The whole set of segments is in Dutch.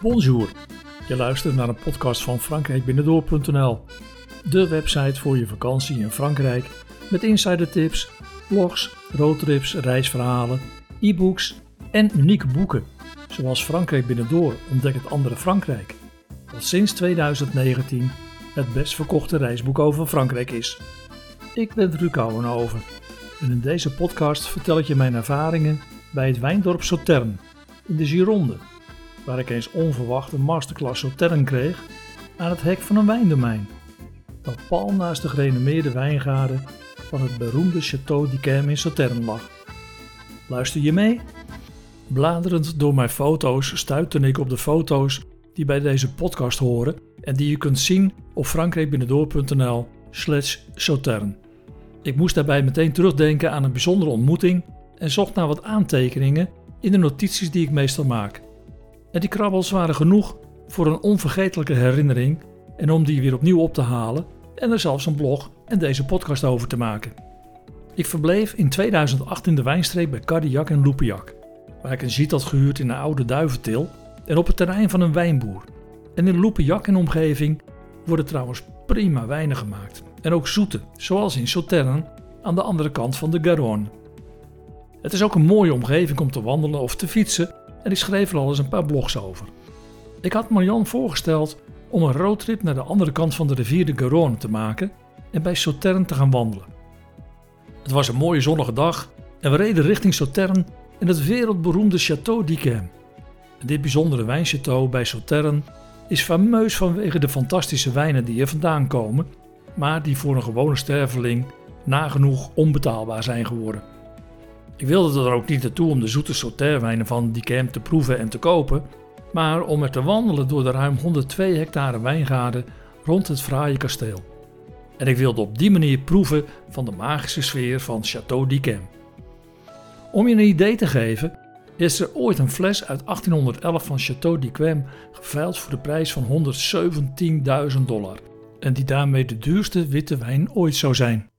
Bonjour, je luistert naar een podcast van frankrijkbinnendoor.nl, de website voor je vakantie in Frankrijk met insidertips, blogs, roadtrips, reisverhalen, e-books en unieke boeken, zoals Frankrijk Binnendoor ontdek het andere Frankrijk, dat sinds 2019 het best verkochte reisboek over Frankrijk is. Ik ben Ruud Kouwenhoven en in deze podcast vertel ik je mijn ervaringen bij het wijndorp Sauternes in de Gironde waar ik eens onverwacht een masterclass Sauternes kreeg aan het hek van een wijndomein, dat pal naast de gerenommeerde wijngaarden van het beroemde Château d'Yquem in Sauternes lag. Luister je mee? Bladerend door mijn foto's stuitte ik op de foto's die bij deze podcast horen en die je kunt zien op frankrijkbinnendoor.nl slash Sauternes. Ik moest daarbij meteen terugdenken aan een bijzondere ontmoeting en zocht naar wat aantekeningen in de notities die ik meestal maak. En die krabbels waren genoeg voor een onvergetelijke herinnering en om die weer opnieuw op te halen en er zelfs een blog en deze podcast over te maken. Ik verbleef in 2008 in de wijnstreek bij Cardiac en Loupiac, waar ik een ziet had gehuurd in een oude duiventil en op het terrein van een wijnboer. En in Loupiac en omgeving worden trouwens prima wijnen gemaakt en ook zoete, zoals in Sauternes aan de andere kant van de Garonne. Het is ook een mooie omgeving om te wandelen of te fietsen en ik schreef er al eens een paar blogs over. Ik had Marianne voorgesteld om een roadtrip naar de andere kant van de rivier de Garonne te maken en bij Sauternes te gaan wandelen. Het was een mooie zonnige dag en we reden richting Sauternes in het wereldberoemde Château d'Yquem. Dit bijzondere wijnchâteau bij Sauternes is fameus vanwege de fantastische wijnen die er vandaan komen, maar die voor een gewone sterveling nagenoeg onbetaalbaar zijn geworden. Ik wilde er ook niet naartoe om de zoete sauterwijnen van Dicam te proeven en te kopen, maar om er te wandelen door de ruim 102 hectare wijngaarden rond het fraaie kasteel. En ik wilde op die manier proeven van de magische sfeer van Château d'Yquem. Om je een idee te geven, is er ooit een fles uit 1811 van Château d'Yquem geveild voor de prijs van 117.000 dollar. En die daarmee de duurste witte wijn ooit zou zijn.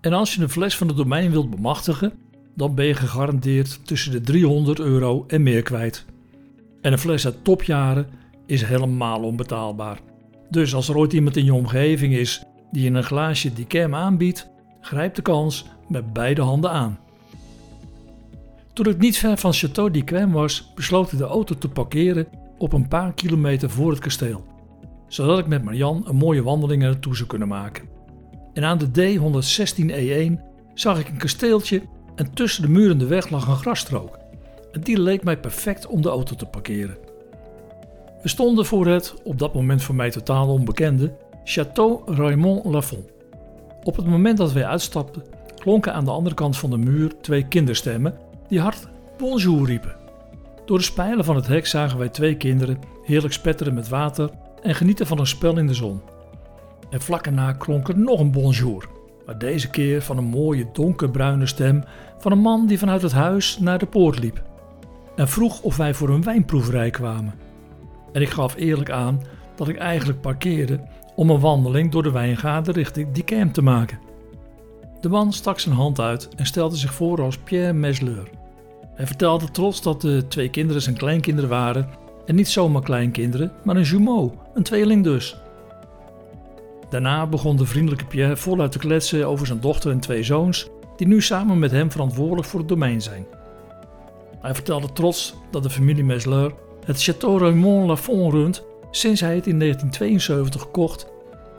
En als je een fles van het domein wilt bemachtigen, dan ben je gegarandeerd tussen de 300 euro en meer kwijt. En een fles uit topjaren is helemaal onbetaalbaar. Dus als er ooit iemand in je omgeving is die je een glaasje Dicam aanbiedt, grijp de kans met beide handen aan. Toen ik niet ver van Château d'Yquem was, besloot ik de auto te parkeren op een paar kilometer voor het kasteel, zodat ik met Marian een mooie wandeling naartoe zou kunnen maken. En aan de D116E1 zag ik een kasteeltje en tussen de muren de weg lag een grasstrook. En die leek mij perfect om de auto te parkeren. We stonden voor het, op dat moment voor mij totaal onbekende, Château Raymond Lafon. Op het moment dat wij uitstapten, klonken aan de andere kant van de muur twee kinderstemmen die hard bonjour riepen. Door de spijlen van het hek zagen wij twee kinderen heerlijk spetteren met water en genieten van een spel in de zon. En vlak erna klonk er nog een bonjour maar deze keer van een mooie donkerbruine stem van een man die vanuit het huis naar de poort liep en vroeg of wij voor een wijnproeverij kwamen. En ik gaf eerlijk aan dat ik eigenlijk parkeerde om een wandeling door de wijngaarden richting Dicam te maken. De man stak zijn hand uit en stelde zich voor als Pierre Mesleur. Hij vertelde trots dat de twee kinderen zijn kleinkinderen waren en niet zomaar kleinkinderen, maar een jumeau, een tweeling dus. Daarna begon de vriendelijke Pierre voluit te kletsen over zijn dochter en twee zoons, die nu samen met hem verantwoordelijk voor het domein zijn. Hij vertelde trots dat de familie Mesleur het Château Raymond Lafon runt sinds hij het in 1972 kocht,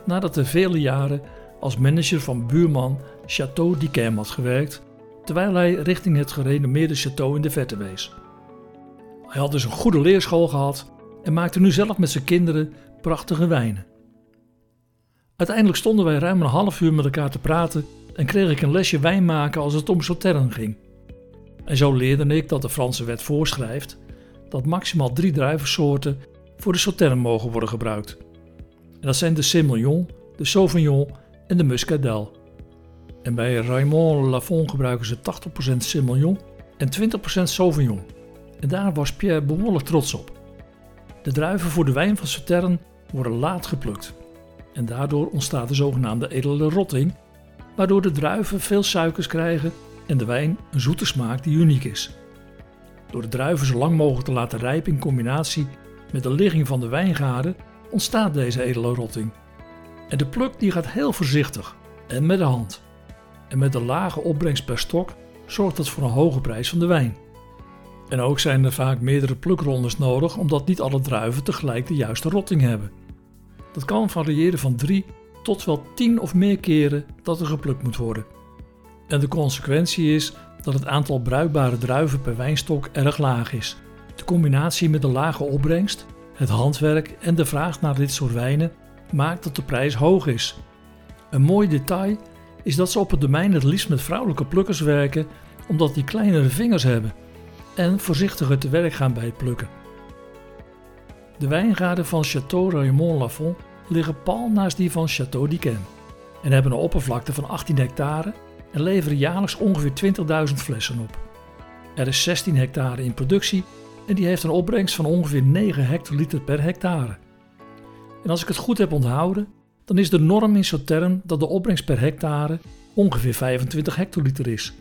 nadat hij vele jaren als manager van buurman Château d'Yquem had gewerkt, terwijl hij richting het gerenommeerde château in de verte wees. Hij had dus een goede leerschool gehad en maakte nu zelf met zijn kinderen prachtige wijnen. Uiteindelijk stonden wij ruim een half uur met elkaar te praten en kreeg ik een lesje wijn maken als het om Sauternes ging. En zo leerde ik dat de Franse wet voorschrijft dat maximaal drie druivensoorten voor de Sauternes mogen worden gebruikt. En dat zijn de Semillon, de Sauvignon en de Muscadel. En bij Raymond Lafon gebruiken ze 80% Semillon en 20% Sauvignon. En daar was Pierre behoorlijk trots op. De druiven voor de wijn van Sauternes worden laat geplukt en daardoor ontstaat de zogenaamde edele rotting, waardoor de druiven veel suikers krijgen en de wijn een zoete smaak die uniek is. Door de druiven zo lang mogelijk te laten rijpen in combinatie met de ligging van de wijngaarden ontstaat deze edele rotting. En de pluk die gaat heel voorzichtig en met de hand. En met de lage opbrengst per stok zorgt dat voor een hoge prijs van de wijn. En ook zijn er vaak meerdere plukrondes nodig omdat niet alle druiven tegelijk de juiste rotting hebben. Dat kan variëren van 3 tot wel 10 of meer keren dat er geplukt moet worden. En de consequentie is dat het aantal bruikbare druiven per wijnstok erg laag is. De combinatie met de lage opbrengst, het handwerk en de vraag naar dit soort wijnen maakt dat de prijs hoog is. Een mooi detail is dat ze op het domein het liefst met vrouwelijke plukkers werken omdat die kleinere vingers hebben en voorzichtiger te werk gaan bij het plukken. De wijngaarden van Château Raymond Lafon liggen pal naast die van Château d'Yquem en hebben een oppervlakte van 18 hectare en leveren jaarlijks ongeveer 20.000 flessen op. Er is 16 hectare in productie en die heeft een opbrengst van ongeveer 9 hectoliter per hectare. En als ik het goed heb onthouden, dan is de norm in Sauternes dat de opbrengst per hectare ongeveer 25 hectoliter is.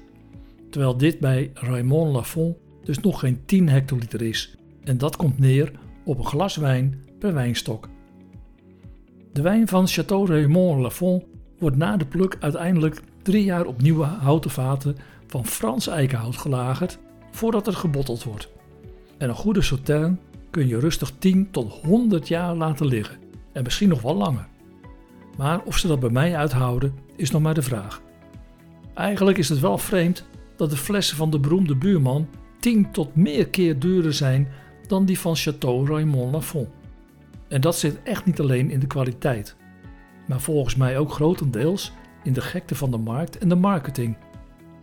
Terwijl dit bij Raymond Lafon dus nog geen 10 hectoliter is. En dat komt neer op een glas wijn per wijnstok. De wijn van Château Raymond Lafon wordt na de pluk uiteindelijk drie jaar op nieuwe houten vaten van Frans eikenhout gelagerd voordat het gebotteld wordt. En een goede Sauternes kun je rustig 10 tot 100 jaar laten liggen en misschien nog wel langer. Maar of ze dat bij mij uithouden is nog maar de vraag. Eigenlijk is het wel vreemd dat de flessen van de beroemde buurman 10 tot meer keer duurder zijn dan die van Château Raymond Lafon. En dat zit echt niet alleen in de kwaliteit, maar volgens mij ook grotendeels in de gekte van de markt en de marketing.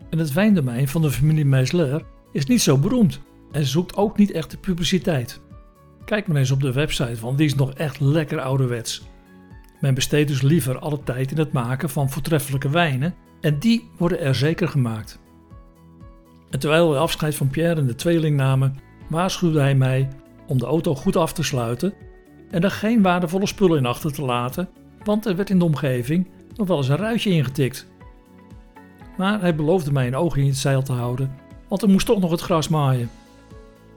En het wijndomein van de familie Meisler is niet zo beroemd en zoekt ook niet echt de publiciteit. Kijk maar eens op de website, want die is nog echt lekker ouderwets. Men besteedt dus liever alle tijd in het maken van voortreffelijke wijnen en die worden er zeker gemaakt. En terwijl we afscheid van Pierre en de tweeling namen, waarschuwde hij mij om de auto goed af te sluiten en er geen waardevolle spullen in achter te laten, want er werd in de omgeving nog wel eens een ruitje ingetikt. Maar hij beloofde mij een oog in het zeil te houden, want er moest toch nog het gras maaien.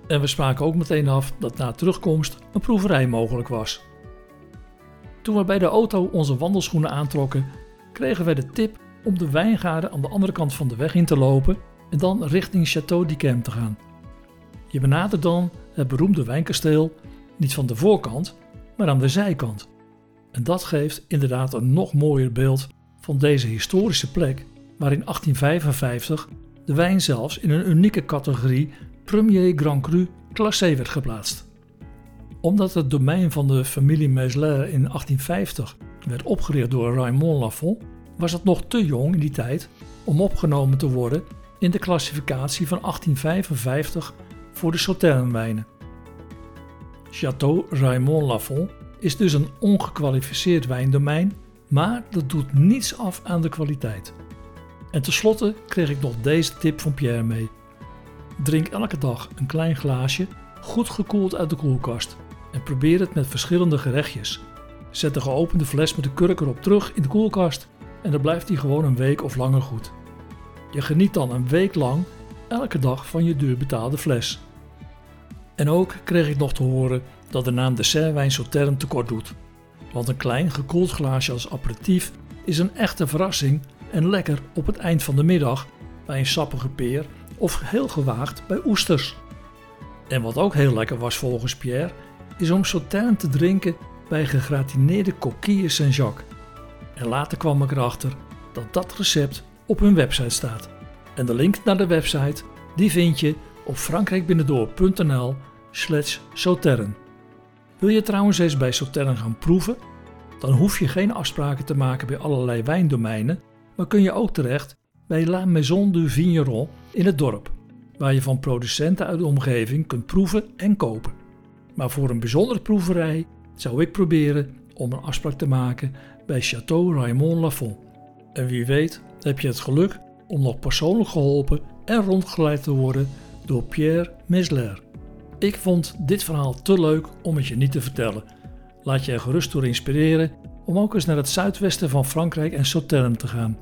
En we spraken ook meteen af dat na terugkomst een proeverij mogelijk was. Toen we bij de auto onze wandelschoenen aantrokken, kregen wij de tip om de wijngaarden aan de andere kant van de weg in te lopen en dan richting Château d'Yquem te gaan. Je benadert dan het beroemde wijnkasteel niet van de voorkant, maar aan de zijkant. En dat geeft inderdaad een nog mooier beeld van deze historische plek, waar in 1855 de wijn zelfs in een unieke categorie Premier Grand Cru Classé werd geplaatst. Omdat het domein van de familie Meusler in 1850 werd opgericht door Raymond Lafon, was het nog te jong in die tijd om opgenomen te worden in de klassificatie van 1855 voor de Sauternes-wijnen. Château Raymond Lafon is dus een ongekwalificeerd wijndomein, maar dat doet niets af aan de kwaliteit. En tenslotte kreeg ik nog deze tip van Pierre mee. Drink elke dag een klein glaasje, goed gekoeld uit de koelkast en probeer het met verschillende gerechtjes. Zet de geopende fles met de kurk erop terug in de koelkast en dan blijft die gewoon een week of langer goed. Je geniet dan een week lang elke dag van je duur betaalde fles. En ook kreeg ik nog te horen dat de naam dessertwijn Sauternes tekort doet. Want een klein gekoeld glaasje als aperitief is een echte verrassing en lekker op het eind van de middag bij een sappige peer of heel gewaagd bij oesters. En wat ook heel lekker was volgens Pierre, is om Sauternes te drinken bij gegratineerde coquilles Saint-Jacques. En later kwam ik erachter dat dat recept op hun website staat. En de link naar de website die vind je op frankrijkbinnendoor.nl slash Sauternes. Wil je trouwens eens bij Sauternes gaan proeven? Dan hoef je geen afspraken te maken bij allerlei wijndomeinen, maar kun je ook terecht bij La Maison du Vigneron in het dorp, waar je van producenten uit de omgeving kunt proeven en kopen. Maar voor een bijzondere proeverij zou ik proberen om een afspraak te maken bij Château Raymond Lafon. En wie weet heb je het geluk om nog persoonlijk geholpen en rondgeleid te worden door Pierre Mesler. Ik vond dit verhaal te leuk om het je niet te vertellen. Laat je er gerust door inspireren om ook eens naar het zuidwesten van Frankrijk en Sauternes te gaan.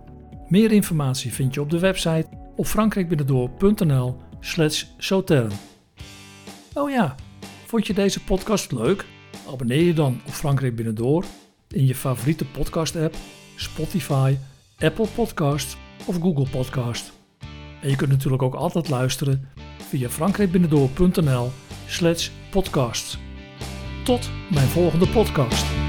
Meer informatie vind je op de website op frankrijkbinnendoor.nl slash Sauternes. Oh ja, Vond je deze podcast leuk? Abonneer je dan op Frankrijk Binnendoor in je favoriete podcast-app, Spotify, Apple Podcasts of Google Podcast. En je kunt natuurlijk ook altijd luisteren via frankrijkbinnendoor.nl slash podcasts. Tot mijn volgende podcast.